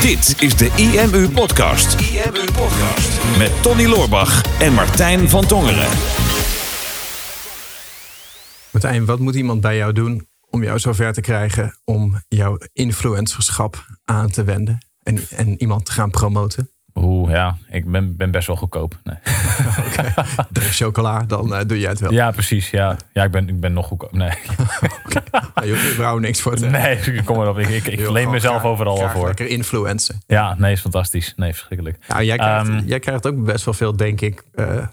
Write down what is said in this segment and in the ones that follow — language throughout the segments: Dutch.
Dit is de IMU Podcast. IMU Podcast. Met Tony Loorbach en Martijn van Tongeren. Martijn, wat moet iemand bij jou doen om jou zover te krijgen om jouw influencerschap aan te wenden en, en iemand te gaan promoten? Oeh, ja, ik ben, ben best wel goedkoop. Nee. okay. Chocola, dan uh, doe jij het wel. Ja, precies. Ja, ja ik, ben, ik ben nog goedkoop. Nee. okay. nou, je überhaupt niks voor te Nee, kom erop. Ik, ik, ik leen mezelf graag, overal al voor. Lekker influencen. Ja, nee, is fantastisch. Nee, verschrikkelijk. Ja, jij, krijgt, um, jij krijgt ook best wel veel, denk ik, uh,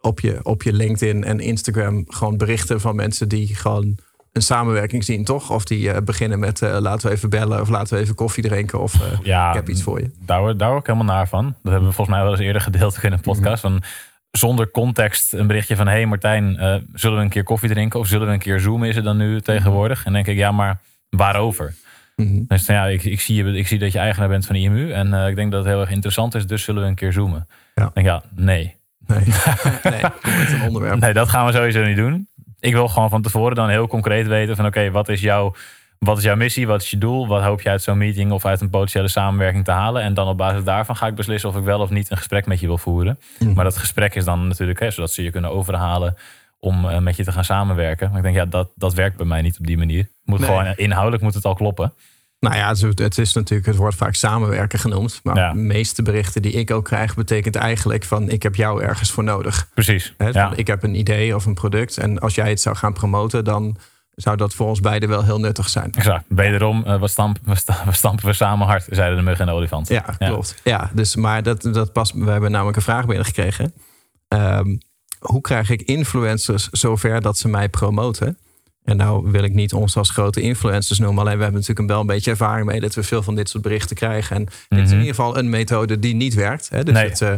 op, je, op je LinkedIn en Instagram gewoon berichten van mensen die gewoon een samenwerking zien, toch? Of die uh, beginnen met uh, laten we even bellen of laten we even koffie drinken of uh, ja, ik heb iets voor je. Daar daar word ik helemaal naar van. Dat hebben we volgens mij wel eens eerder gedeeld in een podcast. Mm -hmm. van, zonder context een berichtje van... hey Martijn, zullen we een keer koffie drinken? Of zullen we een keer zoomen? Is het dan nu tegenwoordig? En denk ik, ja, maar waarover? Mm -hmm. Dus ja, ik, ik, zie, ik zie dat je eigenaar bent van IMU. En ik denk dat het heel erg interessant is. Dus zullen we een keer zoomen? Ja. Dan denk ik, ja, nee. Nee, nee, een onderwerp. nee, dat gaan we sowieso niet doen ik wil gewoon van tevoren dan heel concreet weten van oké, okay, wat is jouw wat is jouw missie? Wat is je doel? Wat hoop je uit zo'n meeting of uit een potentiële samenwerking te halen? En dan op basis daarvan ga ik beslissen of ik wel of niet een gesprek met je wil voeren. Mm. Maar dat gesprek is dan natuurlijk, hè, zodat ze je kunnen overhalen om uh, met je te gaan samenwerken. Maar ik denk, ja, dat, dat werkt bij mij niet op die manier. Moet nee. gewoon inhoudelijk moet het al kloppen. Nou ja, het is natuurlijk, het wordt vaak samenwerken genoemd. Maar Ja. de meeste berichten die ik ook krijg, betekent eigenlijk van ik heb jou ergens voor nodig. Precies. Ja. Ik heb een idee of een product. En als jij het zou gaan promoten, dan zou dat voor ons beiden wel heel nuttig zijn. Exact. Wederom, stampen, we stampen we samen hard, zeiden de mug en de olifant. Ja, klopt. Ja, dus, maar dat, dat past. We hebben namelijk een vraag binnengekregen. Ehm, hoe krijg ik influencers zover dat ze mij promoten? En nou wil ik niet ons als grote influencers noemen. Alleen we hebben natuurlijk wel een beetje ervaring mee dat we veel van dit soort berichten krijgen. En dit is in Mhm. ieder geval een methode die niet werkt. Hè? Dus Nee. het, eh,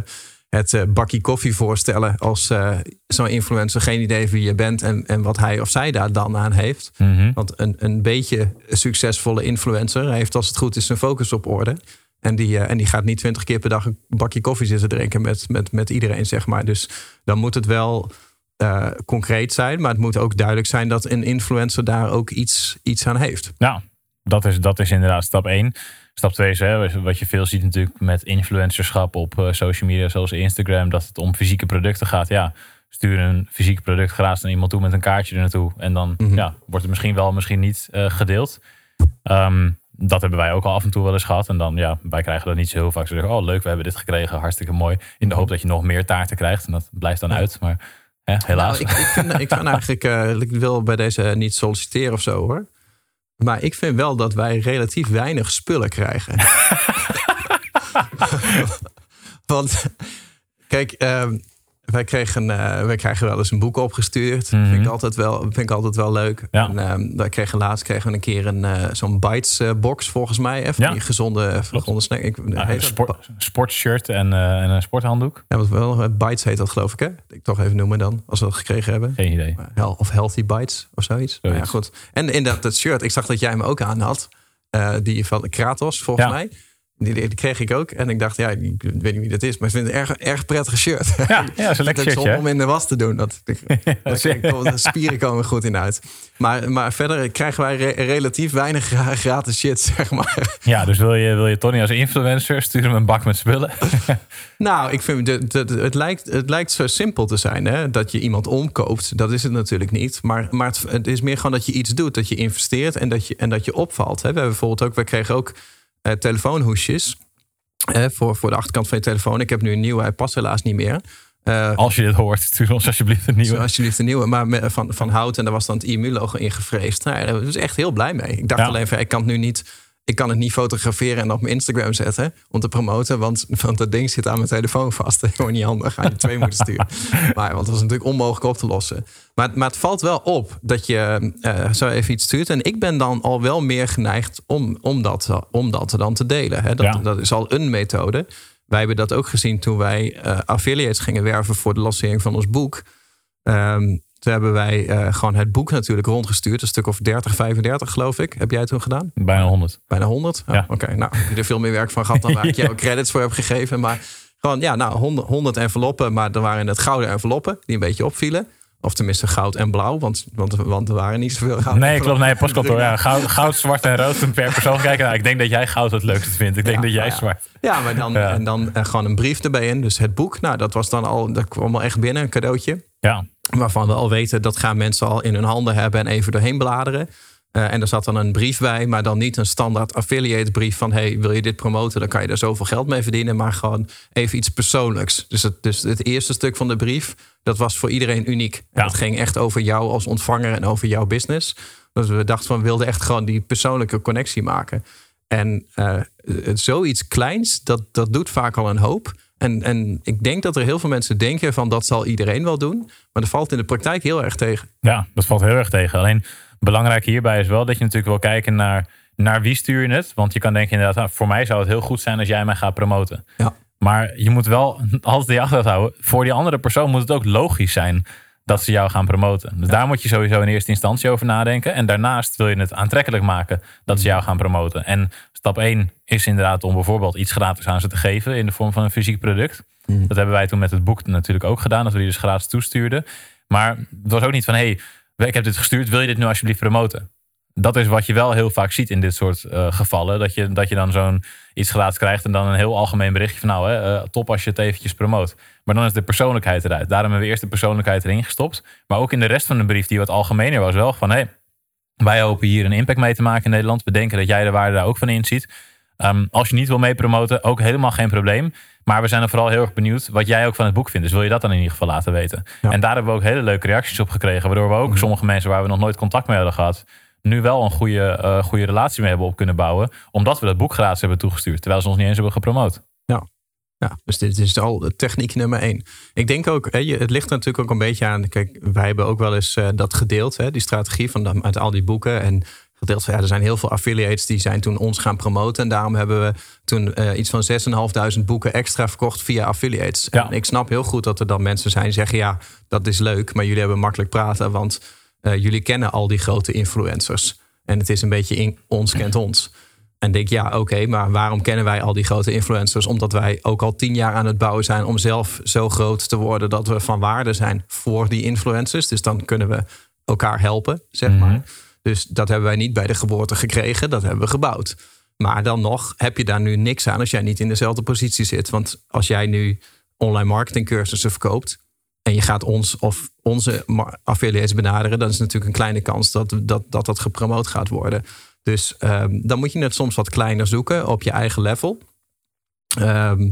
het eh, bakje koffie voorstellen als eh, zo'n influencer geen idee wie je bent en, en wat hij of zij daar dan aan heeft. Mhm. Want een, een beetje succesvolle influencer heeft als het goed is zijn focus op orde. En die, en die gaat niet twintig keer per dag een bakje koffie zitten drinken met, met, met iedereen, zeg maar. Dus dan moet het wel eh, concreet zijn. Maar het moet ook duidelijk zijn dat een influencer daar ook iets, iets aan heeft. Nou, dat is, dat is inderdaad stap 1. Stap 2 is hè, wat je veel ziet natuurlijk met influencerschap op eh, social media zoals Instagram, dat het om fysieke producten gaat. Ja, stuur een fysiek product gratis naar iemand toe met een kaartje er naartoe. En dan Mhm. ja, wordt het misschien wel, misschien niet eh, gedeeld. Ehm, dat hebben wij ook al af en toe wel eens gehad. En dan, ja, wij krijgen dat niet zo heel vaak. Ze zeggen, oh leuk, we hebben dit gekregen, hartstikke mooi. In de hoop dat je nog meer taarten krijgt. En dat blijft dan uit. Maar hè, helaas. Nou, ik, ik, vind, ik vind eigenlijk, eh, ik wil bij deze niet solliciteren of zo hoor. Maar ik vind wel dat wij relatief weinig spullen krijgen. Want kijk, ehm, wij, kregen, eh, wij krijgen wel eens een boek opgestuurd. Mhm. vind, ik altijd wel, vind ik altijd wel leuk. Ja. En, ehm, wij kregen laatst kregen we een keer een, eh, zo'n Bites eh, box volgens mij. Even Ja. die gezonde, gezonde snack. Ik, Nou, heet een sport, sportshirt en, en een sporthanddoek. Ja, wat wel, Bites heet dat geloof ik hè? Ik toch even noemen dan, als we dat gekregen hebben. Geen idee. Hel- Of Healthy Bites of zoiets. Nou ja, goed. En inderdaad, dat shirt. Ik zag dat jij hem ook aan had. Die van Kratos, volgens Ja. mij. Die, die kreeg ik ook. En ik dacht, ja, ik weet niet wie dat is. Maar ik vind het een erg, erg prettig shirt. Ja, ja, lekker hè? om in de was te doen. Dat, dat, de spieren komen goed in uit. Maar, maar verder krijgen wij re- relatief weinig gra- gratis shit, zeg maar. Ja, dus wil je, wil je Tony als influencer, stuur hem een bak met spullen. Nou, ik vind het, het, het, lijkt, het lijkt zo simpel te zijn hè? dat je iemand omkoopt. Dat is het natuurlijk niet. Maar, maar het, het is meer gewoon dat je iets doet, dat je investeert en dat je, en dat je opvalt. Hè? We hebben bijvoorbeeld ook, we kregen ook eh, telefoonhoesjes voor, voor de achterkant van je telefoon. Ik heb nu een nieuwe, hij past helaas niet meer. Eh, Als je dit hoort, stuur ons alsjeblieft een nieuwe. alsjeblieft een nieuwe, maar met- van, van hout. En daar was dan het IMU-logo ingevreesd. Nou, ja, daar was ik echt heel blij mee. Ik dacht Ja. alleen van, ik kan het nu niet... Ik kan het niet fotograferen en op mijn Instagram zetten om te promoten. Want, want dat ding zit aan mijn telefoon vast. Gewoon niet handig. Ga je twee moeten sturen. Maar, want dat is natuurlijk onmogelijk op te lossen. Maar, maar het valt wel op dat je eh, zo even iets stuurt. En ik ben dan al wel meer geneigd om, om, dat, om dat dan te delen. Hè. Dat, Ja. dat is al een methode. Wij hebben dat ook gezien toen wij eh, affiliates gingen werven voor de lancering van ons boek. Ehm, toen hebben wij eh, gewoon het boek natuurlijk rondgestuurd. Een stuk of 30, 35 geloof ik. Heb jij het toen gedaan? Bijna 100. Bijna 100? Oh, Ja. Oké, nou, heb je er veel meer werk van gehad dan waar ik jou credits voor heb gegeven. Maar gewoon, ja, nou, 100, 100 enveloppen. Maar er waren het gouden enveloppen die een beetje opvielen. Of tenminste goud en blauw, want, want, want er waren niet zoveel goud. Nee, klopt. Nee, postkantoor. Ja, goud, goud, zwart en rood per persoon kijken. Nou, ik denk dat jij goud het leukste vindt. Ik denk Ja, dat jij nou ja. zwart. Ja, maar dan. En dan eh, gewoon een brief erbij in. Dus het boek, nou, dat was dan al, dat kwam al echt binnen, een cadeautje. Ja, Waarvan we al weten, dat gaan mensen al in hun handen hebben en even doorheen bladeren. Eh, en er zat dan een brief bij, maar dan niet een standaard affiliate brief van... hey, wil je dit promoten, dan kan je daar zoveel geld mee verdienen. Maar gewoon even iets persoonlijks. Dus het, dus het eerste stuk van de brief, dat was voor iedereen uniek. Ja. dat ging echt over jou als ontvanger en over jouw business. Dus we dachten van, we wilden echt gewoon die persoonlijke connectie maken. En het- zoiets kleins, dat, dat doet vaak al een hoop. En, en ik denk dat er heel veel mensen denken van dat zal iedereen wel doen. Maar dat valt in de praktijk heel erg tegen. Ja, dat valt heel erg tegen. Alleen belangrijk hierbij is wel dat je natuurlijk wil kijken naar, naar wie stuur je het. Want je kan denken inderdaad, nou, voor mij zou het heel goed zijn als jij mij gaat promoten. Ja. Maar je moet wel altijd je achterhoofd houden. Voor die andere persoon moet het ook logisch zijn dat ze jou gaan promoten. Dus daar moet je sowieso in eerste instantie over nadenken. En daarnaast wil je het aantrekkelijk maken dat ze jou gaan promoten. En stap 1 is inderdaad om bijvoorbeeld iets gratis aan ze te geven in de vorm van een fysiek product. Dat hebben wij toen met het boek natuurlijk ook gedaan, dat we die dus gratis toestuurden. Maar het was ook niet van, hey, ik heb dit gestuurd, wil je dit nu alsjeblieft promoten? Dat is wat je wel heel vaak ziet in dit soort eh, gevallen. Dat je, dat je dan zo'n iets gratis krijgt en dan een heel algemeen berichtje van nou, hè, eh, top als je het eventjes promoot. Maar dan is de persoonlijkheid eruit. Daarom hebben we eerst de persoonlijkheid erin gestopt. Maar ook in de rest van de brief, die wat algemener was, wel van hey, wij hopen hier een impact mee te maken in Nederland. We denken dat jij de waarde daar ook van inziet. Ehm, als je niet wil mee promoten, ook helemaal geen probleem. Maar we zijn er vooral heel erg benieuwd wat jij ook van het boek vindt. Dus wil je dat dan in ieder geval laten weten? Ja. En daar hebben we ook hele leuke reacties op gekregen. Waardoor we ook sommige mensen waar we nog nooit contact mee hadden gehad. nu wel een goede, eh, goede relatie mee hebben op kunnen bouwen. Omdat we dat boek gratis hebben toegestuurd. Terwijl ze ons niet eens hebben gepromoot. Ja, dus dit is al techniek nummer één. Ik denk ook, het ligt natuurlijk ook een beetje aan. Kijk, wij hebben ook wel eens eh, dat gedeeld, hè, die strategie van uit al die boeken. En gedeeld ja, er zijn heel veel affiliates die zijn toen ons gaan promoten. En daarom hebben we toen eh, iets van 6.500 boeken extra verkocht via affiliates. Ja. En ik snap heel goed dat er dan mensen zijn die zeggen: ja, dat is leuk, maar jullie hebben makkelijk praten, want eh, jullie kennen al die grote influencers. En het is een beetje in, ons kent ons. En denk, ja, oké, maar waarom kennen wij al die grote influencers? Omdat wij ook al tien jaar aan het bouwen zijn om zelf zo groot te worden dat we van waarde zijn voor die influencers. Dus dan kunnen we elkaar helpen, zeg maar. Dus dat hebben wij niet bij de geboorte gekregen, dat hebben we gebouwd. Maar dan nog heb je daar nu niks aan als jij niet in dezelfde positie zit. Want als jij nu online marketingcursussen verkoopt en je gaat ons of onze affiliates benaderen, dan is natuurlijk een kleine kans dat dat, dat, dat gepromoot gaat worden. Dus ehm, dan moet je het soms wat kleiner zoeken op je eigen level. Ehm,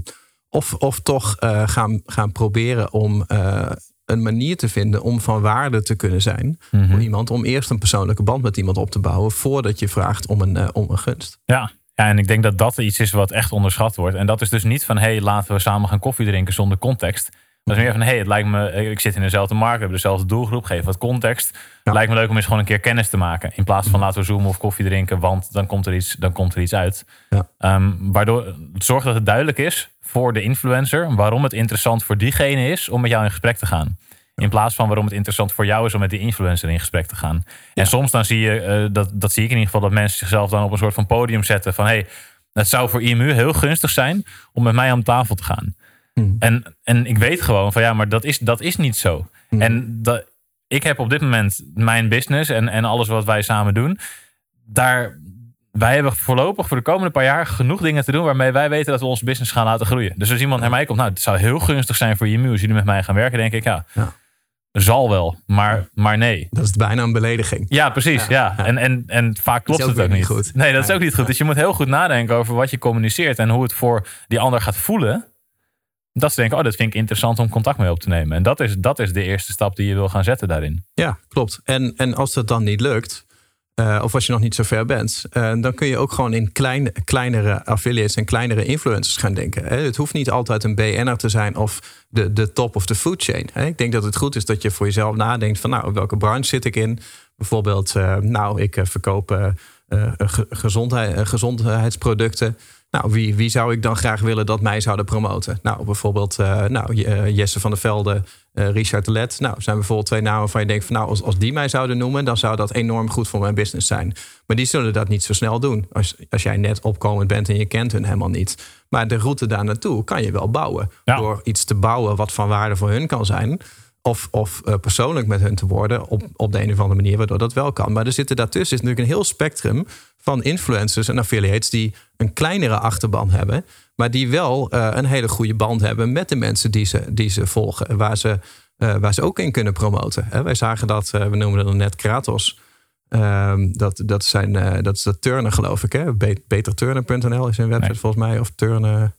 of, of toch eh, gaan, gaan proberen om eh, een manier te vinden om van waarde te kunnen zijn Mhm. voor iemand. Om eerst een persoonlijke band met iemand op te bouwen voordat je vraagt om een, eh, om een gunst. Ja. ja, en ik denk dat dat iets is wat echt onderschat wordt. En dat is dus niet van, hey, laten we samen gaan koffie drinken zonder context. Dat is meer van, hey, het lijkt me, ik zit in dezelfde markt, we hebben dezelfde doelgroep, geef wat context. Ja. Het lijkt me leuk om eens gewoon een keer kennis te maken. In plaats van laten we zoomen of koffie drinken, want dan komt er iets, dan komt er iets uit. Ja. Ehm, waardoor het zorgt dat het duidelijk is voor de influencer waarom het interessant voor diegene is om met jou in gesprek te gaan. In plaats van waarom het interessant voor jou is om met die influencer in gesprek te gaan. En soms dan zie je, eh, dat, dat zie ik in ieder geval, dat mensen zichzelf dan op een soort van podium zetten van hey, het zou voor IMU heel gunstig zijn om met mij aan tafel te gaan. Hmm. En, en ik weet gewoon van ja, maar dat is, dat is niet zo. En dat, ik heb op dit moment mijn business en, en alles wat wij samen doen. Daar, wij hebben voorlopig voor de komende paar jaar genoeg dingen te doen waarmee wij weten dat we onze business gaan laten groeien. Dus als iemand naar mij komt, nou, het zou heel gunstig zijn voor IMU als jullie met mij gaan werken, denk ik ja. Ja. Zal wel, maar, maar nee. Dat is bijna een belediging. Ja, precies. Ja. En, en, en vaak klopt ook het ook niet goed. Nee, dat is ook niet goed. Dus je moet heel goed nadenken over wat je communiceert en hoe het voor die ander gaat voelen. Dat ze denken, oh, dat vind ik interessant om contact mee op te nemen. En dat is, dat is de eerste stap die je wil gaan zetten daarin. Ja, klopt. En, en als dat dan niet lukt, eh, of als je nog niet zo ver bent, eh, dan kun je ook gewoon in klein, kleinere affiliates en kleinere influencers gaan denken. Hè. Het hoeft niet altijd een BN'er te zijn of de, de top of de food chain. Hè. Ik denk dat het goed is dat je voor jezelf nadenkt van nou, welke branche zit ik in? Bijvoorbeeld, eh, nou, ik verkoop ge- gezondheid, gezondheidsproducten. Nou, wie, wie zou ik dan graag willen dat mij zouden promoten? Nou, bijvoorbeeld eh, nou, eh, Jesse van der Velde, eh, Richard de Let. Nou, zijn bijvoorbeeld twee namen waarvan je denkt van nou, als, als die mij zouden noemen, dan zou dat enorm goed voor mijn business zijn. Maar die zullen dat niet zo snel doen. Als, als jij net opkomend bent en je kent hun helemaal niet. Maar de route daar naartoe kan je wel bouwen. Ja. Door iets te bouwen wat van waarde voor hun kan zijn. Of, of uh, persoonlijk met hun te worden op, op de een of andere manier, waardoor dat wel kan. Maar er zitten daartussen is natuurlijk een heel spectrum van influencers en affiliates die een kleinere achterban hebben, maar die wel uh, een hele goede band hebben met de mensen die ze, die ze volgen, waar ze, uh, waar ze ook in kunnen promoten. Hè? Wij zagen dat, we noemen dat net Kratos. Um, dat, dat, zijn, uh, dat is de Turner, geloof ik. Hè? Beterturner.nl is zijn website nee. volgens mij. Of Turner.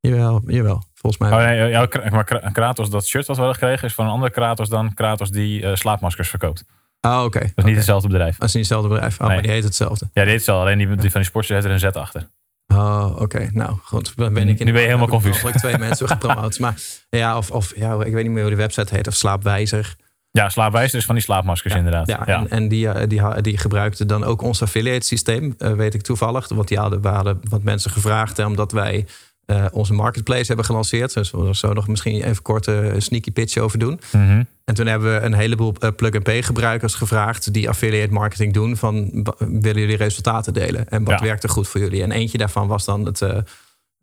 Jawel, jawel. Volgens mij. Oh, nee, ja, maar Kratos, dat shirt wat we hadden gekregen, is van een andere Kratos dan Kratos die uh, slaapmaskers verkoopt. Ah, oké. Okay. Dat is niet hetzelfde bedrijf. Dat is niet hetzelfde bedrijf. Oh, nee. maar die heet hetzelfde. Ja, die heet hetzelfde. Alleen die, die van die sportjes heeft er een Z achter. Oh, oké. Okay. Nou, goed. Dan ben ik in nu ben je helemaal confus. Ik twee mensen gepromoot. Maar ja, of, of ja, ik weet niet meer hoe de website heet. Of Slaapwijzer. Ja, slaapwijzer is van die slaapmaskers ja, inderdaad. Ja, ja. En, en, die, die, die gebruikten dan ook ons affiliate systeem, uh, weet ik toevallig. Want die hadden, we hadden wat mensen gevraagd, hè, omdat wij uh, onze marketplace hebben gelanceerd. Dus we zo nog misschien even kort een sneaky pitch over doen. Mm -hmm. En toen hebben we een heleboel uh, plug-and-pay gebruikers gevraagd die affiliate marketing doen. Van willen jullie resultaten delen? En wat werkt er goed voor jullie? En eentje daarvan was dan het,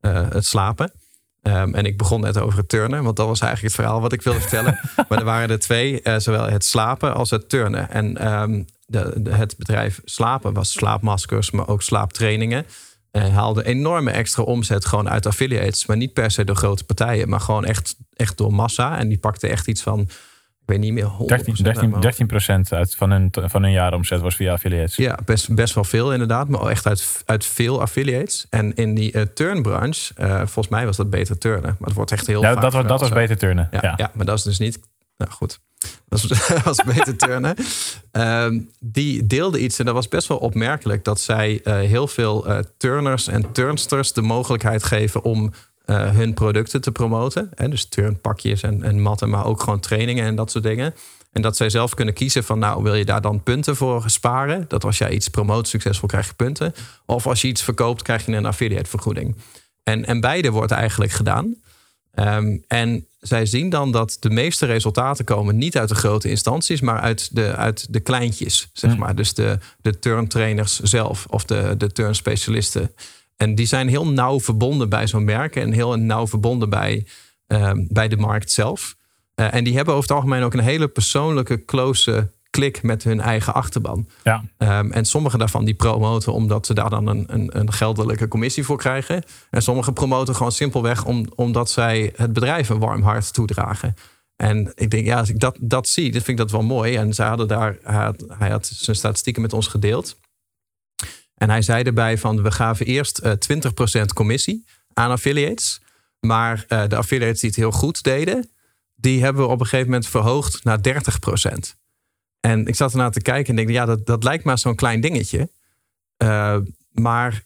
het slapen. Um, en ik begon net over het turnen, want dat was eigenlijk het verhaal wat ik wilde vertellen. maar er waren er twee, zowel het slapen als het turnen. En um, de, de, het bedrijf Slapen was slaapmaskers, maar ook slaaptrainingen. En haalde enorme extra omzet gewoon uit affiliates. Maar niet per se door grote partijen, maar gewoon echt, echt door massa. En die pakte echt iets van ik weet niet meer 13, 13, 13 uit van hun, van hun jaaromzet was via affiliates. Ja, best, best wel veel inderdaad. Maar echt uit, uit veel affiliates. En in die uh, turnbranche, uh, volgens mij was dat beter turnen. Maar het wordt echt heel ja, dat, dat was beter turnen. Ja, ja. ja, maar dat is dus niet... Nou goed, was, was beter turnen. Um, die deelde iets en dat was best wel opmerkelijk... dat zij uh, heel veel turners en turnsters de mogelijkheid geven... om uh, hun producten te promoten. Dus turnpakjes en, en matten, maar ook gewoon trainingen en dat soort dingen. En dat zij zelf kunnen kiezen van, nou, wil je daar dan punten voor sparen? Dat als jij iets promoot succesvol, krijg je punten. Of als je iets verkoopt, krijg je een affiliate vergoeding. En, en beide wordt eigenlijk gedaan. Um, en zij zien dan dat de meeste resultaten komen niet uit de grote instanties, maar uit de, uit de kleintjes, zeg maar. Dus de, de turntrainers zelf of de, de turnspecialisten. En die zijn heel nauw verbonden bij zo'n merk en heel nauw verbonden bij, uh, bij de markt zelf. Uh, en die hebben over het algemeen ook een hele persoonlijke, close klik met hun eigen achterban. Ja. Um, en sommige daarvan die promoten omdat ze daar dan een, een, een, geldelijke commissie voor krijgen. En sommige promoten gewoon simpelweg om, omdat zij het bedrijf een warm hart toedragen. En ik denk, ja, als ik dat, dat zie, dan vind ik dat wel mooi. En zij hadden daar, hij had, hij had zijn statistieken met ons gedeeld. En hij zei erbij van we gaven eerst uh, eh, 20% commissie aan affiliates. Maar uh, de affiliates die het heel goed deden, die hebben we op een gegeven moment verhoogd naar 30%. En ik zat ernaar te kijken en denk, ja, dat, dat lijkt maar zo'n klein dingetje. Uh, maar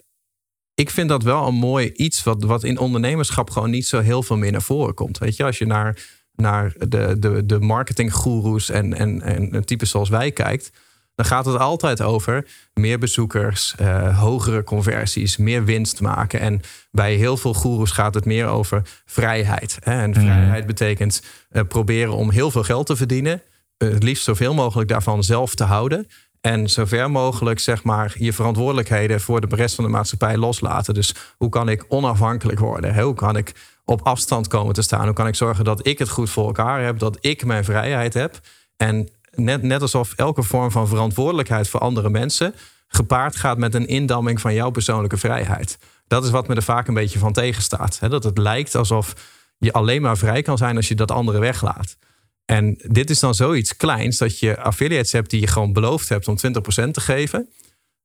ik vind dat wel een mooi iets wat, wat in ondernemerschap gewoon niet zo heel veel meer naar voren komt. Weet je, als je naar, naar de, de, de marketinggoeroes en, en, en types zoals wij kijkt, dan gaat het altijd over meer bezoekers, uh, hogere conversies, meer winst maken. En bij heel veel goeroes gaat het meer over vrijheid. Hè? En vrijheid mm. betekent uh, proberen om heel veel geld te verdienen. Uh, het liefst zoveel mogelijk daarvan zelf te houden. En zover mogelijk, zeg maar, je verantwoordelijkheden voor de rest van de maatschappij loslaten. Dus hoe kan ik onafhankelijk worden? Hoe kan ik op afstand komen te staan? Hoe kan ik zorgen dat ik het goed voor elkaar heb? Dat ik mijn vrijheid heb? En net, net alsof elke vorm van verantwoordelijkheid voor andere mensen gepaard gaat met een indamming van jouw persoonlijke vrijheid. Dat is wat me er vaak een beetje van tegenstaat. Dat het lijkt alsof je alleen maar vrij kan zijn als je dat andere weglaat. En dit is dan zoiets kleins dat je affiliates hebt die je gewoon beloofd hebt om 20% te geven.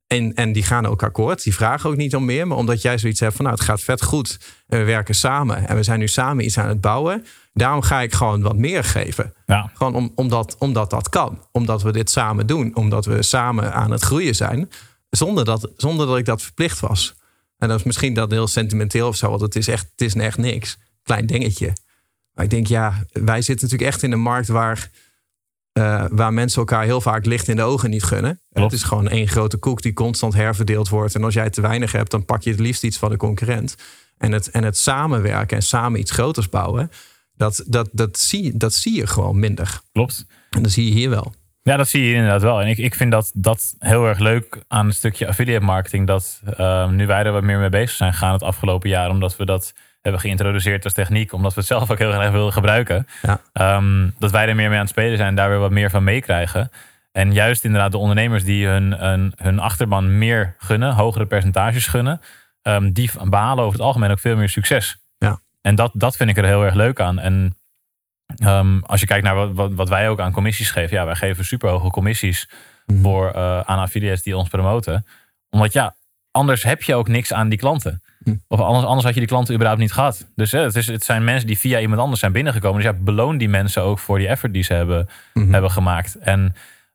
En, en die gaan ook akkoord. Die vragen ook niet om meer. Maar omdat jij zoiets hebt van nou, het gaat vet goed. En we werken samen. En we zijn nu samen iets aan het bouwen. Daarom ga ik gewoon wat meer geven. Ja. Gewoon om, omdat, omdat dat kan. Omdat we dit samen doen. Omdat we samen aan het groeien zijn. Zonder dat, zonder dat ik dat verplicht was. En dat is misschien dat heel sentimenteel of zo. Want het is echt, het is echt niks. Klein dingetje. Maar ik denk, ja, wij zitten natuurlijk echt in een markt waar uh, waar mensen elkaar heel vaak licht in de ogen niet gunnen. Het is gewoon één grote koek die constant herverdeeld wordt. En als jij te weinig hebt, dan pak je het liefst iets van de concurrent. En het, en het samenwerken en samen iets groters bouwen, dat, dat, dat, zie, dat zie je gewoon minder. Klopt. En dat zie je hier wel. Ja, dat zie je inderdaad wel. En ik, ik vind dat, dat heel erg leuk aan een stukje affiliate marketing. Dat uh, nu wij er wat meer mee bezig zijn gaan het afgelopen jaar. Omdat we dat hebben geïntroduceerd als techniek, omdat we het zelf ook heel erg willen gebruiken. Ja. Ehm, dat wij er meer mee aan het spelen zijn, daar weer wat meer van meekrijgen. En juist inderdaad de ondernemers die hun, hun, hun achterban meer gunnen, hogere percentages gunnen, ehm, die behalen over het algemeen ook veel meer succes. Ja. En dat, dat vind ik er heel erg leuk aan. En ehm, als je kijkt naar wat, wat, wat wij ook aan commissies geven, ja, wij geven super hoge commissies Mhm. voor, eh, aan affiliates die ons promoten. Omdat ja, anders heb je ook niks aan die klanten. Hm. Of anders, anders had je die klanten überhaupt niet gehad. Dus hè, het, is, het zijn mensen die via iemand anders zijn binnengekomen. Dus ja, beloon die mensen ook voor die effort die ze hebben, Mhm. hebben gemaakt. En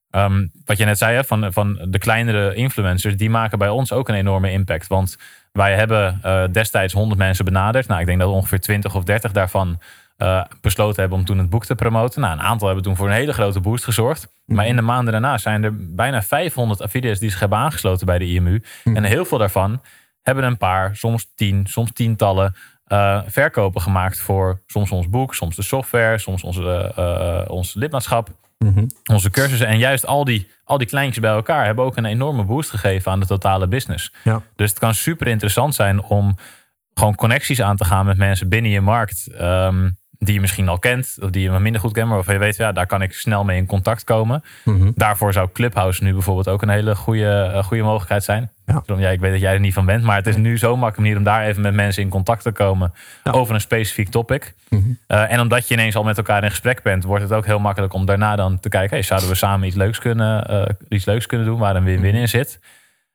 ehm, wat je net zei, hè, van, van de kleinere influencers, die maken bij ons ook een enorme impact. Want wij hebben eh, destijds 100 mensen benaderd. Nou, ik denk dat ongeveer 20 of 30 daarvan eh, besloten hebben om toen het boek te promoten. Nou, een aantal hebben toen voor een hele grote boost gezorgd. Maar in de maanden daarna zijn er bijna 500 affiliates die zich hebben aangesloten bij de IMU. En heel veel daarvan hebben een paar, soms tien, soms tientallen eh, verkopen gemaakt voor soms ons boek, soms de software, soms onze, eh, ons lidmaatschap, Mhm. onze cursussen. En juist al die, al die kleintjes bij elkaar hebben ook een enorme boost gegeven aan de totale business. Ja. Dus het kan super interessant zijn om gewoon connecties aan te gaan met mensen binnen je markt. ehm, die je misschien al kent, of die je wat minder goed kent, maar waarvan je weet, ja, daar kan ik snel mee in contact komen. Mhm. Daarvoor zou Clubhouse nu bijvoorbeeld ook een hele goede, eh, goede mogelijkheid zijn. Ja. Daarom, ja, ik weet dat jij er niet van bent, maar het is nu zo'n makkelijke manier om daar even met mensen in contact te komen Ja. over een specifiek topic. Mhm. Eh, en omdat je ineens al met elkaar in gesprek bent, wordt het ook heel makkelijk om daarna dan te kijken, hey, zouden we samen iets leuks kunnen, eh, iets leuks kunnen doen waar een win-win in zit.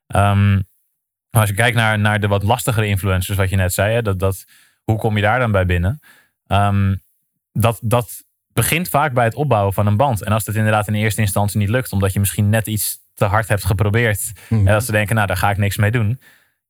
Ehm, maar als je kijkt naar, naar de wat lastigere influencers, wat je net zei, hè, dat, dat, hoe kom je daar dan bij binnen? Ehm, dat, dat begint vaak bij het opbouwen van een band. En als het inderdaad in eerste instantie niet lukt, omdat je misschien net iets te hard hebt geprobeerd. Mhm. En dat ze denken, nou, daar ga ik niks mee doen.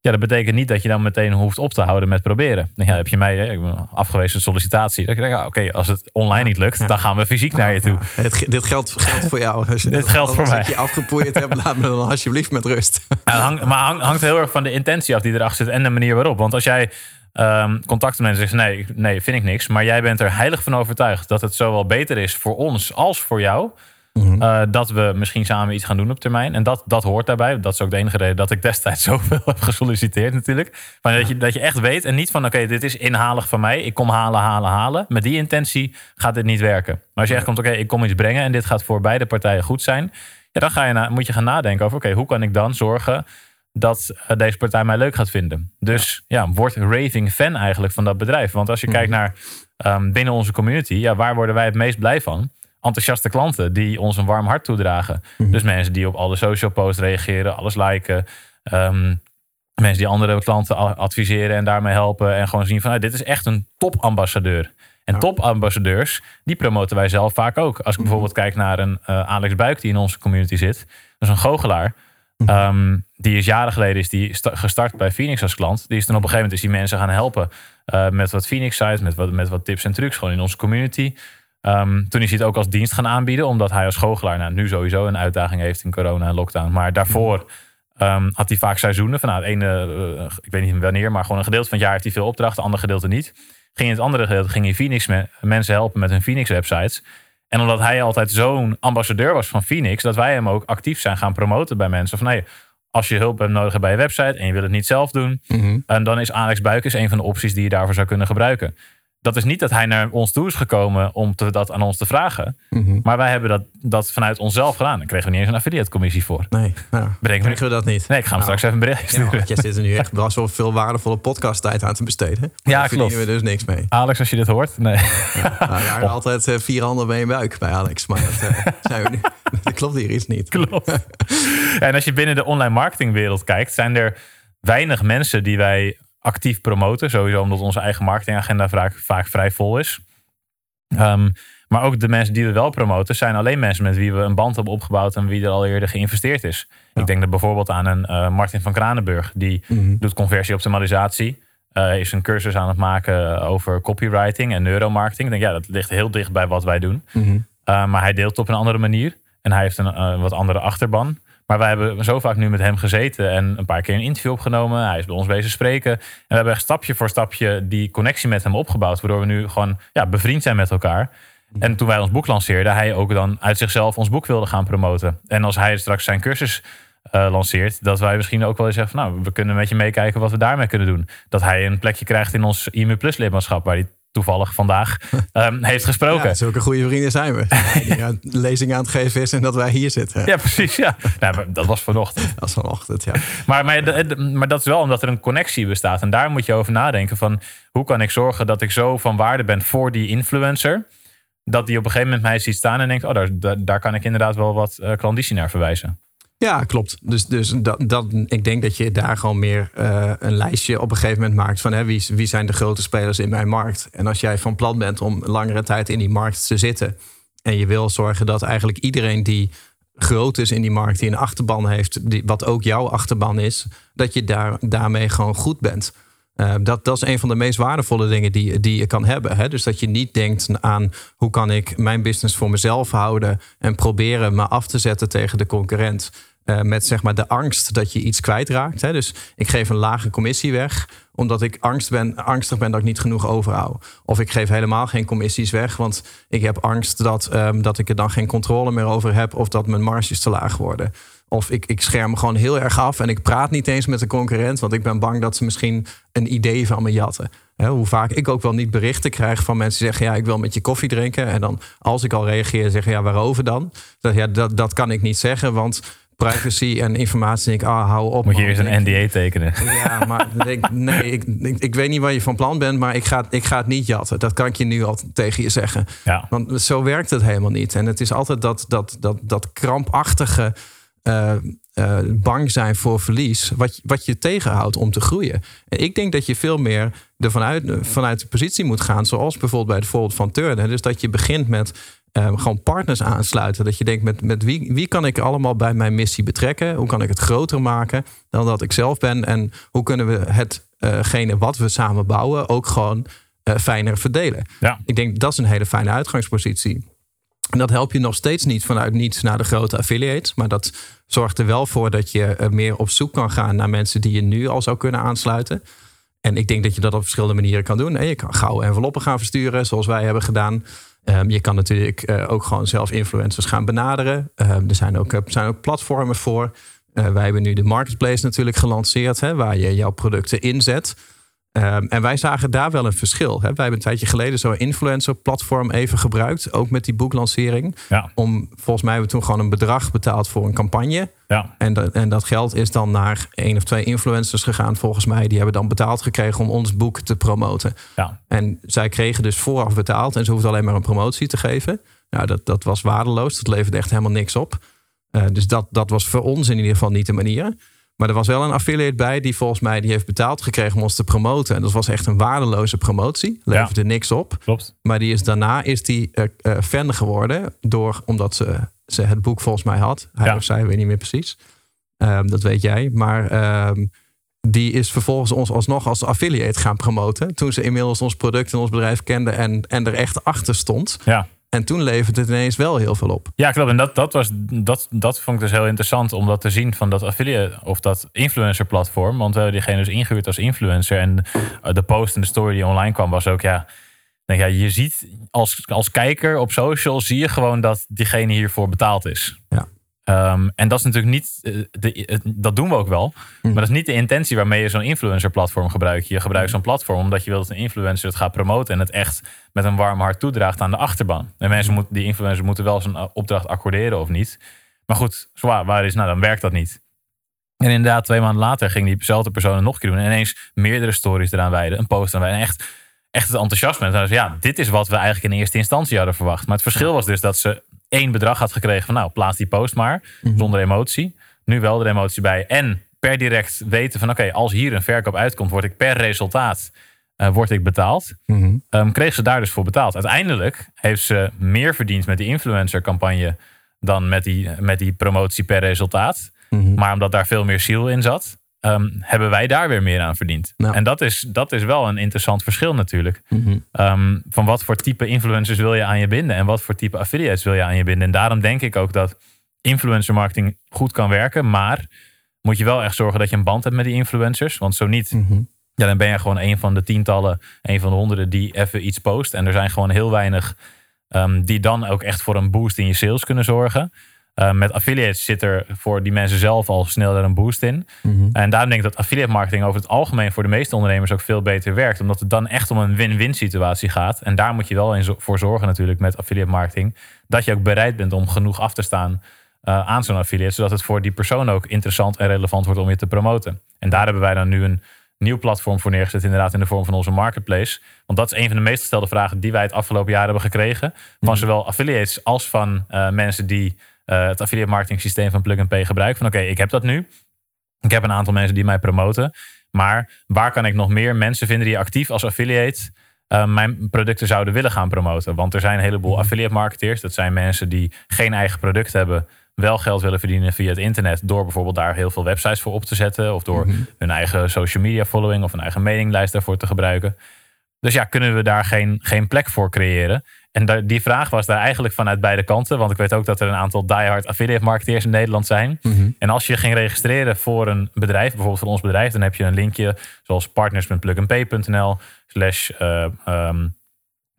Ja, dat betekent niet dat je dan meteen hoeft op te houden met proberen. Dan ja, heb je mij, hè, ik ben afgewezen sollicitatie. Dan denk ik, ah, oké, als het online niet lukt, dan gaan we fysiek naar je toe. Ja, het, dit geldt, geldt voor jou. Als je, Dit geldt voor als mij. ik je afgepoeierd hebt, laat me dan alsjeblieft met rust. Ja, hangt, maar hangt heel erg van de intentie af die erachter zit en de manier waarop. Want als jij ehm contact met mensen zegt, nee, nee, vind ik niks. Maar jij bent er heilig van overtuigd dat het zowel beter is voor ons als voor jou. Mhm. eh, dat we misschien samen iets gaan doen op termijn. En dat, dat hoort daarbij. Dat is ook de enige reden dat ik destijds zoveel heb gesolliciteerd natuurlijk. Maar dat je, dat je echt weet en niet van oké, dit is inhalig van mij. Ik kom halen, halen, halen. Met die intentie gaat dit niet werken. Maar als je echt komt, oké, ik kom iets brengen en dit gaat voor beide partijen goed zijn. Ja, dan ga je na, moet je gaan nadenken over oké, hoe kan ik dan zorgen dat eh, deze partij mij leuk gaat vinden. Dus ja, word raving fan eigenlijk van dat bedrijf. Want als je kijkt naar ehm, binnen onze community, ja, waar worden wij het meest blij van? Enthousiaste klanten die ons een warm hart toedragen. Dus mensen die op alle social posts reageren, alles liken. ehm, mensen die andere klanten adviseren en daarmee helpen. En gewoon zien van, nou, dit is echt een topambassadeur. En topambassadeurs, die promoten wij zelf vaak ook. Als ik bijvoorbeeld kijk naar een eh, Alex Buik die in onze community zit. Dat is een goochelaar. Ehm, die is jaren geleden is die sta- gestart bij Phoenix als klant. Die is toen op een gegeven moment is die mensen gaan helpen eh, met wat Phoenix sites, met wat, met wat tips en trucs gewoon in onze community. Ehm, toen is hij het ook als dienst gaan aanbieden, omdat hij als goochelaar nou, nu sowieso een uitdaging heeft in corona en lockdown. Maar daarvoor ehm, had hij vaak seizoenen. Van, nou, het ene, eh, ik weet niet wanneer, maar gewoon een gedeelte van het jaar heeft hij veel opdrachten, ander gedeelte niet. Ging in het andere gedeelte ging hij Phoenix me- mensen helpen met hun Phoenix websites. En omdat hij altijd zo'n ambassadeur was van Phoenix, dat wij hem ook actief zijn gaan promoten bij mensen. Van nee, als je hulp hebt nodig bij je website en je wil het niet zelf doen, Mhm. dan is Alex Buikers een van de opties die je daarvoor zou kunnen gebruiken. Dat is niet dat hij naar ons toe is gekomen om te, dat aan ons te vragen. Mhm. Maar wij hebben dat, dat vanuit onszelf gedaan. Daar kregen we niet eens een affiliate commissie voor. Nee, nou, Bedenk me krijgen we dat niet. Nee, ik ga hem Nou, straks even een bericht Ja, want jij zit er nu echt best wel veel waardevolle podcasttijd aan te besteden. Maar Ja, daar klopt. we dus niks mee. Alex, als je dit hoort. Nee. Nou, ja, altijd eh, vier handen bij je buik bij Alex. Maar dat, eh, zijn we nu. dat klopt hier iets niet. Klopt. en als je binnen de online marketingwereld kijkt, zijn er weinig mensen die wij actief promoten. Sowieso omdat onze eigen marketingagenda vaak, vaak vrij vol is. Ehm, maar ook de mensen die we wel promoten, zijn alleen mensen met wie we een band hebben opgebouwd en wie er al eerder geïnvesteerd is. Ik denk er bijvoorbeeld aan een eh, Martin van Kranenburg, die Mhm. doet conversieoptimalisatie. eh is een cursus aan het maken over copywriting en neuromarketing. Ik denk, ja, dat ligt heel dicht bij wat wij doen. Mhm. Uh, maar hij deelt op een andere manier. En hij heeft een uh, wat andere achterban. Maar wij hebben zo vaak nu met hem gezeten en een paar keer een interview opgenomen. Hij is bij ons bezig spreken. En we hebben echt stapje voor stapje die connectie met hem opgebouwd. Waardoor we nu gewoon ja, bevriend zijn met elkaar. En toen wij ons boek lanceerden, hij ook dan uit zichzelf ons boek wilde gaan promoten. En als hij straks zijn cursus eh, lanceert, dat wij misschien ook wel eens zeggen nou, we kunnen met je meekijken wat we daarmee kunnen doen. Dat hij een plekje krijgt in ons IMU Plus lidmaatschap, waar hij toevallig vandaag um, heeft gesproken. Ja, zulke goede vrienden zijn we. Die lezing aan het geven is en dat wij hier zitten. Ja, precies. Ja. Nou, dat was vanochtend. Dat was vanochtend, ja. Maar, maar, maar dat is wel omdat er een connectie bestaat. En daar moet je over nadenken van hoe kan ik zorgen dat ik zo van waarde ben voor die influencer dat die op een gegeven moment mij ziet staan en denkt: Oh, daar, daar, kan ik inderdaad wel wat uh, klanditie naar verwijzen. Ja, klopt. Dus, dus dat, dat, ik denk dat je daar gewoon meer uh, een lijstje op een gegeven moment maakt van hè, wie, wie zijn de grote spelers in mijn markt. En als jij van plan bent om langere tijd in die markt te zitten en je wil zorgen dat eigenlijk iedereen die groot is in die markt, die een achterban heeft, die, wat ook jouw achterban is, dat je daar, daarmee gewoon goed bent. Uh, dat, dat is een van de meest waardevolle dingen die, die je kan hebben. Hè? Dus dat je niet denkt aan hoe kan ik mijn business voor mezelf houden en proberen me af te zetten tegen de concurrent. Uh, met zeg maar de angst dat je iets kwijtraakt. Hè? Dus ik geef een lage commissie weg, omdat ik angst ben, angstig ben dat ik niet genoeg overhoud. Of ik geef helemaal geen commissies weg, want ik heb angst dat, um, dat ik er dan geen controle meer over heb of dat mijn marges te laag worden. Of ik, ik scherm gewoon heel erg af en ik praat niet eens met de concurrent, want ik ben bang dat ze misschien een idee van me jatten. hoe vaak ik ook wel niet berichten krijg van mensen die zeggen: Ja, ik wil met je koffie drinken. En dan, als ik al reageer, zeggen: Ja, waarover dan? Dat, ja, dat, dat kan ik niet zeggen, want privacy en informatie. Denk ik, ah, hou op. Moet je eerst een NDA tekenen? Ja, maar ik, nee, ik, ik, ik, weet niet waar je van plan bent, maar ik ga, ik ga het niet jatten. Dat kan ik je nu al tegen je zeggen. Ja. Want zo werkt het helemaal niet. En het is altijd dat, dat, dat, dat krampachtige uh, uh, bang zijn voor verlies, wat, wat je tegenhoudt om te groeien. En ik denk dat je veel meer ervan uit, vanuit de positie moet gaan, zoals bijvoorbeeld bij het voorbeeld van Turner. Dus dat je begint met um, gewoon partners aansluiten. Dat je denkt, met, met wie, wie kan ik allemaal bij mijn missie betrekken? Hoe kan ik het groter maken dan dat ik zelf ben? En hoe kunnen we hetgene uh, wat we samen bouwen ook gewoon uh, fijner verdelen? Ja. Ik denk dat is een hele fijne uitgangspositie. En dat help je nog steeds niet vanuit niets naar de grote affiliates. Maar dat zorgt er wel voor dat je eh, meer op zoek kan gaan naar mensen die je nu al zou kunnen aansluiten. En ik denk dat je dat op verschillende manieren kan doen. Je kan gouden enveloppen gaan versturen, zoals wij hebben gedaan. Um, je kan natuurlijk uh, ook gewoon zelf influencers gaan benaderen. Um, er zijn ook, zijn ook platformen voor. Uh, wij hebben nu de marketplace natuurlijk gelanceerd, hè, waar je jouw producten inzet. Um, en wij zagen daar wel een verschil. Hè. Wij hebben een tijdje geleden zo'n influencer-platform even gebruikt. Ook met die boeklancering. Ja. Om, volgens mij hebben we toen gewoon een bedrag betaald voor een campagne. Ja. En, dat, en dat geld is dan naar één of twee influencers gegaan, volgens mij. Die hebben dan betaald gekregen om ons boek te promoten. Ja. En zij kregen dus vooraf betaald en ze hoefden alleen maar een promotie te geven. Nou, dat, dat was waardeloos. Dat leverde echt helemaal niks op. Uh, dus dat, dat was voor ons in ieder geval niet de manier. Maar er was wel een affiliate bij die volgens mij die heeft betaald gekregen om ons te promoten. En dat was echt een waardeloze promotie. Leverde ja. niks op. Klopt. Maar die is, daarna is die uh, uh, fan geworden. Door, omdat ze, ze het boek volgens mij had. Hij Ja. of zij, weet niet meer precies. Um, dat weet jij. Maar um, die is vervolgens ons alsnog als affiliate gaan promoten. Toen ze inmiddels ons product en ons bedrijf kende en, en er echt achter stond. Ja. En toen leverde het ineens wel heel veel op. Ja, klopt. En dat, dat, was, dat, dat vond ik dus heel interessant om dat te zien van dat affiliate of dat influencer platform. Want we hebben diegene dus ingehuurd als influencer. En de post en de story die online kwam was ook, ja, denk, ja je ziet als, als kijker op social zie je gewoon dat diegene hiervoor betaald is. Ja. Um, en dat is natuurlijk niet, de, dat doen we ook wel. Hm. Maar dat is niet de intentie waarmee je zo'n influencer platform gebruikt. Je gebruikt zo'n platform omdat je wilt dat een influencer het gaat promoten en het echt met een warm hart toedraagt aan de achterban. En mensen moeten, die influencers moeten wel zijn opdracht accorderen of niet. Maar goed, zwaar, waar is, nou dan werkt dat niet. En inderdaad, twee maanden later ging diezelfde persoon het nog een keer doen. En ineens meerdere stories eraan wijden, een post aan wijden. En echt, echt het enthousiasme. Zei, ja, dit is wat we eigenlijk in eerste instantie hadden verwacht. Maar het verschil was dus dat ze één bedrag had gekregen van nou, plaats die post maar. Mhm. Zonder emotie. Nu wel de emotie bij. En per direct weten van oké, okay, als hier een verkoop uitkomt, word ik per resultaat uh, word ik betaald. Mm -hmm. um, kreeg ze daar dus voor betaald. Uiteindelijk heeft ze meer verdiend met die influencer campagne dan met die, met die promotie per resultaat. Mhm. Mm -hmm. Maar omdat daar veel meer ziel in zat, um, hebben wij daar weer meer aan verdiend. Nou. En dat is, dat is wel een interessant verschil natuurlijk. Mhm. Mm -hmm. um, van wat voor type influencers wil je aan je binden en wat voor type affiliates wil je aan je binden. En daarom denk ik ook dat influencer marketing goed kan werken, maar moet je wel echt zorgen dat je een band hebt met die influencers. Want zo niet, Mhm. ja, dan ben je gewoon een van de tientallen, een van de honderden die even iets post. En er zijn gewoon heel weinig um, die dan ook echt voor een boost in je sales kunnen zorgen. Uh, met affiliates zit er voor die mensen zelf al sneller een boost in. Mhm. En daarom denk ik dat affiliate marketing over het algemeen voor de meeste ondernemers ook veel beter werkt. Omdat het dan echt om een win-win situatie gaat. En daar moet je wel in voor zorgen natuurlijk met affiliate marketing. Dat je ook bereid bent om genoeg af te staan uh, aan zo'n affiliate. Zodat het voor die persoon ook interessant en relevant wordt om je te promoten. En daar hebben wij dan nu een nieuw platform voor neergezet, inderdaad in de vorm van onze marketplace. Want dat is een van de meest gestelde vragen die wij het afgelopen jaar hebben gekregen. Van mhm. zowel affiliates als van uh, mensen die uh, het affiliate marketing systeem van Plug Pay gebruiken. Van oké, ik heb dat nu. Ik heb een aantal mensen die mij promoten. Maar waar kan ik nog meer mensen vinden die actief als affiliate uh, mijn producten zouden willen gaan promoten? Want er zijn een heleboel mhm. affiliate marketeers. Dat zijn mensen die geen eigen product hebben wel geld willen verdienen via het internet. Door bijvoorbeeld daar heel veel websites voor op te zetten. Of door mhm. hun eigen social media following of een eigen mailinglijst daarvoor te gebruiken. Dus ja, kunnen we daar geen, geen plek voor creëren? En die vraag was daar eigenlijk vanuit beide kanten. Want ik weet ook dat er een aantal diehard affiliate marketeers in Nederland zijn. Mhm. En als je ging registreren voor een bedrijf, bijvoorbeeld voor ons bedrijf, dan heb je een linkje zoals partners.plugandpay.nl slash, uh, um,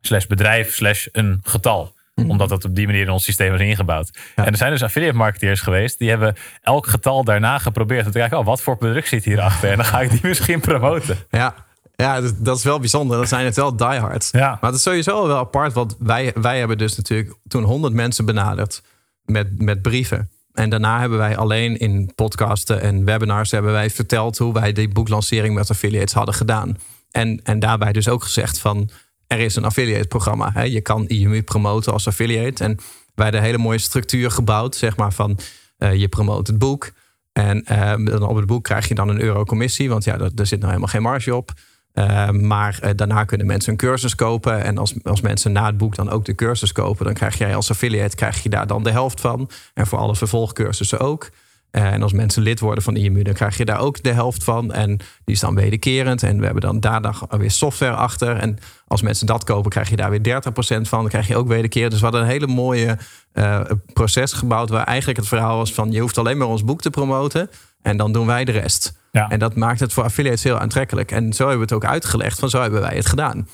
slash bedrijf slash een getal. Mhm. Omdat dat op die manier in ons systeem is ingebouwd. En er zijn dus affiliate marketeers geweest. Die hebben elk getal daarna geprobeerd. Om te kijken, oh, wat voor product zit hierachter? En dan ga ik die misschien promoten. Ja, ja, dat is wel bijzonder. Dat zijn het wel diehards. Ja. Maar het is sowieso wel apart. Want wij, wij hebben dus natuurlijk toen 100 mensen benaderd met, met brieven. En daarna hebben wij alleen in podcasten en webinars hebben wij verteld hoe wij die boeklancering met affiliates hadden gedaan. En, en daarbij dus ook gezegd van er is een affiliate programma. Hè? Je kan IMU promoten als affiliate. En wij hebben een hele mooie structuur gebouwd, zeg maar van uh, je promoot het boek. En uh, op het boek krijg je dan een euro commissie, want ja, daar, zit nou helemaal geen marge op. Uh, maar daarna kunnen mensen een cursus kopen. En als, als mensen na het boek dan ook de cursus kopen, dan krijg jij als affiliate krijg je daar dan de helft van. En voor alle vervolgcursussen ook. En als mensen lid worden van IMU, dan krijg je daar ook de helft van. En die is dan wederkerend. En we hebben dan daar dan weer software achter. En als mensen dat kopen, krijg je daar weer 30% van. Dan krijg je ook wederkerend. Dus we hadden een hele mooie uh, proces gebouwd... waar eigenlijk het verhaal was van... je hoeft alleen maar ons boek te promoten... en dan doen wij de rest. Ja. En dat maakt het voor affiliates heel aantrekkelijk. En zo hebben we het ook uitgelegd van zo hebben wij het gedaan.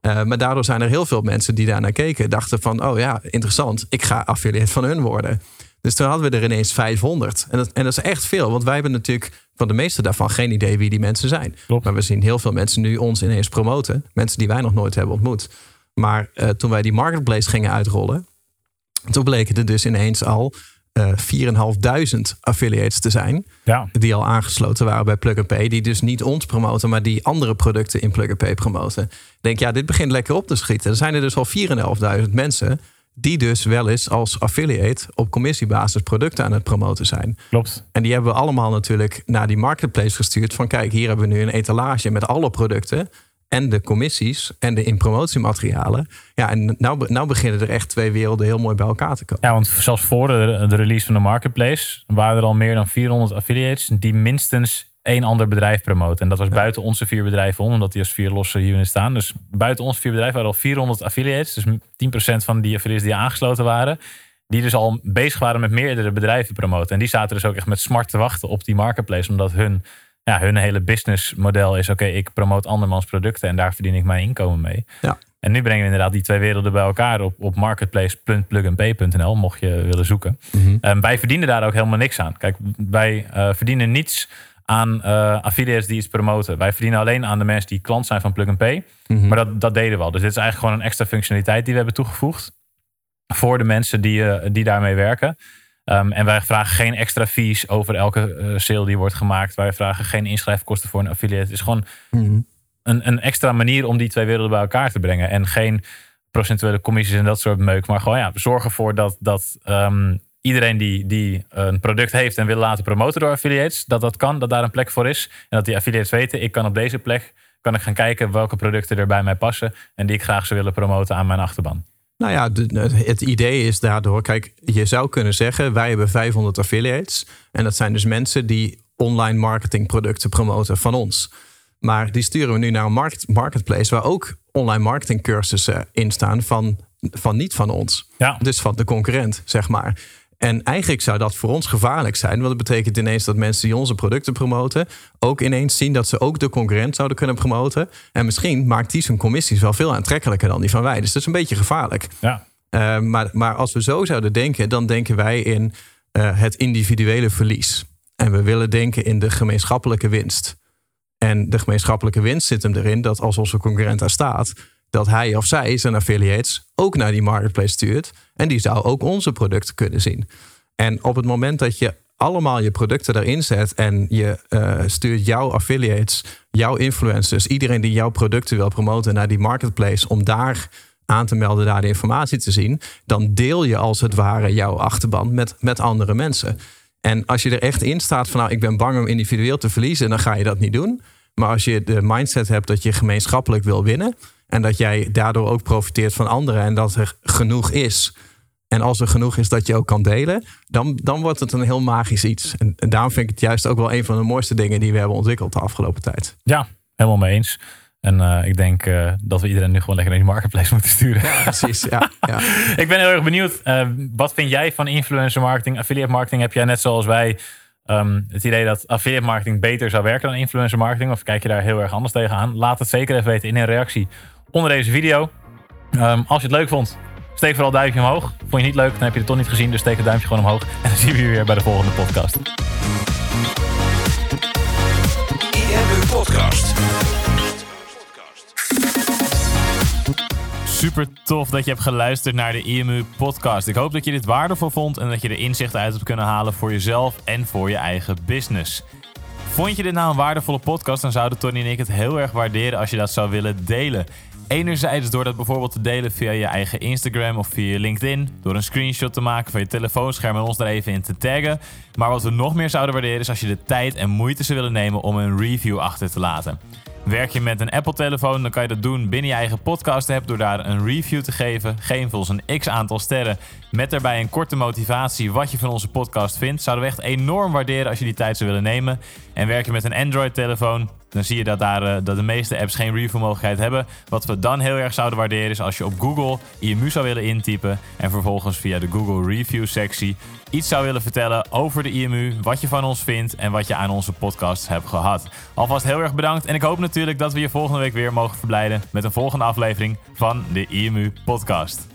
Uh, maar daardoor zijn er heel veel mensen die daar naar keken. Dachten van, oh ja, interessant. Ik ga affiliate van hun worden. Dus toen hadden we er ineens 500. En dat, en dat is echt veel, want wij hebben natuurlijk van de meeste daarvan geen idee wie die mensen zijn. Maar we zien heel veel mensen nu ons ineens promoten. Mensen die wij nog nooit hebben ontmoet. Maar uh, toen wij die marketplace gingen uitrollen, toen bleken er dus ineens al uh, eh, 4.500 affiliates te zijn. Ja. Die al aangesloten waren bij Plug Pay. Die dus niet ons promoten, maar die andere producten in Plug Pay promoten. Denk ja, dit begint lekker op te schieten. Er zijn er dus al 4.500 mensen die dus wel eens als affiliate op commissiebasis producten aan het promoten zijn. Klopt. En die hebben we allemaal natuurlijk naar die marketplace gestuurd. Van kijk, hier hebben we nu een etalage met alle producten. En de commissies en de in promotiematerialen. Ja, en nou, nou beginnen er echt twee werelden heel mooi bij elkaar te komen. Ja, want zelfs voor de, de release van de marketplace waren er al meer dan 400 affiliates die minstens één ander bedrijf promoten. En dat was buiten onze vier bedrijven om, omdat die als vier losse units staan. Dus buiten onze vier bedrijven waren al 400 affiliates. Dus 10% van die affiliates die aangesloten waren. Die dus al bezig waren met meerdere bedrijven promoten. En die zaten dus ook echt met smart te wachten op die marketplace. Omdat hun, ja, hun hele businessmodel is: oké, ik promoot andermans producten en daar verdien ik mijn inkomen mee. Ja. En nu brengen we inderdaad die twee werelden bij elkaar op, op marketplace.plugandpay.nl, mocht je willen zoeken. Mm wij verdienen daar ook helemaal niks aan. Kijk, wij uh, verdienen niets aan uh, affiliates die iets promoten. Wij verdienen alleen aan de mensen die klant zijn van Plug and Pay. Mhm. Maar dat, dat deden we al. Dus dit is eigenlijk gewoon een extra functionaliteit die we hebben toegevoegd. Voor de mensen die, uh, die daarmee werken. Um, en wij vragen geen extra fees over elke uh, sale die wordt gemaakt. Wij vragen geen inschrijfkosten voor een affiliate. Het is gewoon mhm. een, een extra manier om die twee werelden bij elkaar te brengen. En geen procentuele commissies en dat soort meuk. Maar gewoon ja, zorgen ervoor dat, dat um, iedereen die, die een product heeft en wil laten promoten door affiliates, dat dat kan, dat daar een plek voor is. En dat die affiliates weten, ik kan op deze plek kan ik gaan kijken welke producten er bij mij passen en die ik graag zou willen promoten aan mijn achterban. Nou ja, het idee is daardoor, kijk, je zou kunnen zeggen, wij hebben 500 affiliates. En dat zijn dus mensen die online marketingproducten promoten van ons. Maar die sturen we nu naar een market, marketplace waar ook online marketingcursussen in staan van, van niet van ons. Ja. Dus van de concurrent, zeg maar. En eigenlijk zou dat voor ons gevaarlijk zijn. Want dat betekent ineens dat mensen die onze producten promoten... ook ineens zien dat ze ook de concurrent zouden kunnen promoten. En misschien maakt die zijn commissies wel veel aantrekkelijker dan die van wij. Dus dat is een beetje gevaarlijk. Ja. Uh, maar, maar als we zo zouden denken, dan denken wij in uh, het individuele verlies. En we willen denken in de gemeenschappelijke winst. En de gemeenschappelijke winst zit hem erin dat als onze concurrent daar staat, dat hij of zij zijn affiliates ook naar die marketplace stuurt. En die zou ook onze producten kunnen zien. En op het moment dat je allemaal je producten erin zet en je uh, stuurt jouw affiliates, jouw influencers, iedereen die jouw producten wil promoten naar die marketplace om daar aan te melden, daar de informatie te zien, dan deel je als het ware jouw achterban met, met andere mensen. En als je er echt in staat van nou, ik ben bang om individueel te verliezen, dan ga je dat niet doen. Maar als je de mindset hebt dat je gemeenschappelijk wil winnen en dat jij daardoor ook profiteert van anderen en dat er genoeg is. En als er genoeg is dat je ook kan delen, dan, dan wordt het een heel magisch iets. En, en daarom vind ik het juist ook wel een van de mooiste dingen die we hebben ontwikkeld de afgelopen tijd. Ja, helemaal mee eens. En uh, ik denk uh, dat we iedereen nu gewoon lekker naar die marketplace moeten sturen. Ja, precies. Ja, ja. ik ben heel erg benieuwd. Uh, wat vind jij van influencer marketing, affiliate marketing? Heb jij net zoals wij um, het idee dat affiliate marketing beter zou werken dan influencer marketing? Of kijk je daar heel erg anders tegenaan? Laat het zeker even weten in een reactie onder deze video. Um, als je het leuk vond, steek vooral duimpje omhoog. Vond je niet leuk, dan heb je het toch niet gezien. Dus steek het duimpje gewoon omhoog. En dan zien we je weer bij de volgende podcast. IMU Podcast. Super tof dat je hebt geluisterd naar de IMU podcast. Ik hoop dat je dit waardevol vond en dat je er inzichten uit hebt kunnen halen voor jezelf en voor je eigen business. Vond je dit nou een waardevolle podcast, dan zouden Tony en ik het heel erg waarderen als je dat zou willen delen. Enerzijds door dat bijvoorbeeld te delen via je eigen Instagram of via LinkedIn. Door een screenshot te maken van je telefoonscherm en ons er even in te taggen. Maar wat we nog meer zouden waarderen is als je de tijd en moeite zou willen nemen om een review achter te laten. Werk je met een Apple-telefoon, dan kan je dat doen binnen je eigen podcast-app door daar een review te geven. Geef ons een x aantal sterren met daarbij een korte motivatie wat je van onze podcast vindt. Zouden we echt enorm waarderen als je die tijd zou willen nemen. En werk je met een Android-telefoon, dan zie je dat, daar, uh, dat de meeste apps geen review-mogelijkheid hebben. Wat we dan heel erg zouden waarderen is als je op Google IMU zou willen intypen en vervolgens via de Google Review-sectie iets zou willen vertellen over de IMU, wat je van ons vindt en wat je aan onze podcast hebt gehad. Alvast heel erg bedankt en ik hoop natuurlijk dat we je volgende week weer mogen verblijden met een volgende aflevering van de IMU Podcast.